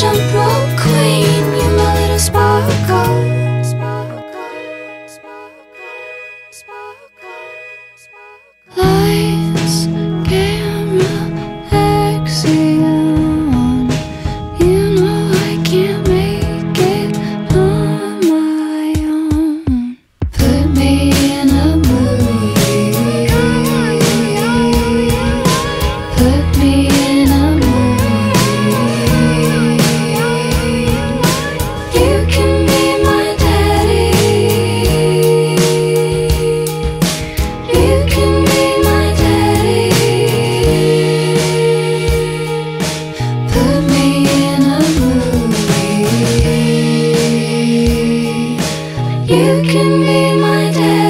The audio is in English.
jump can be my daddy.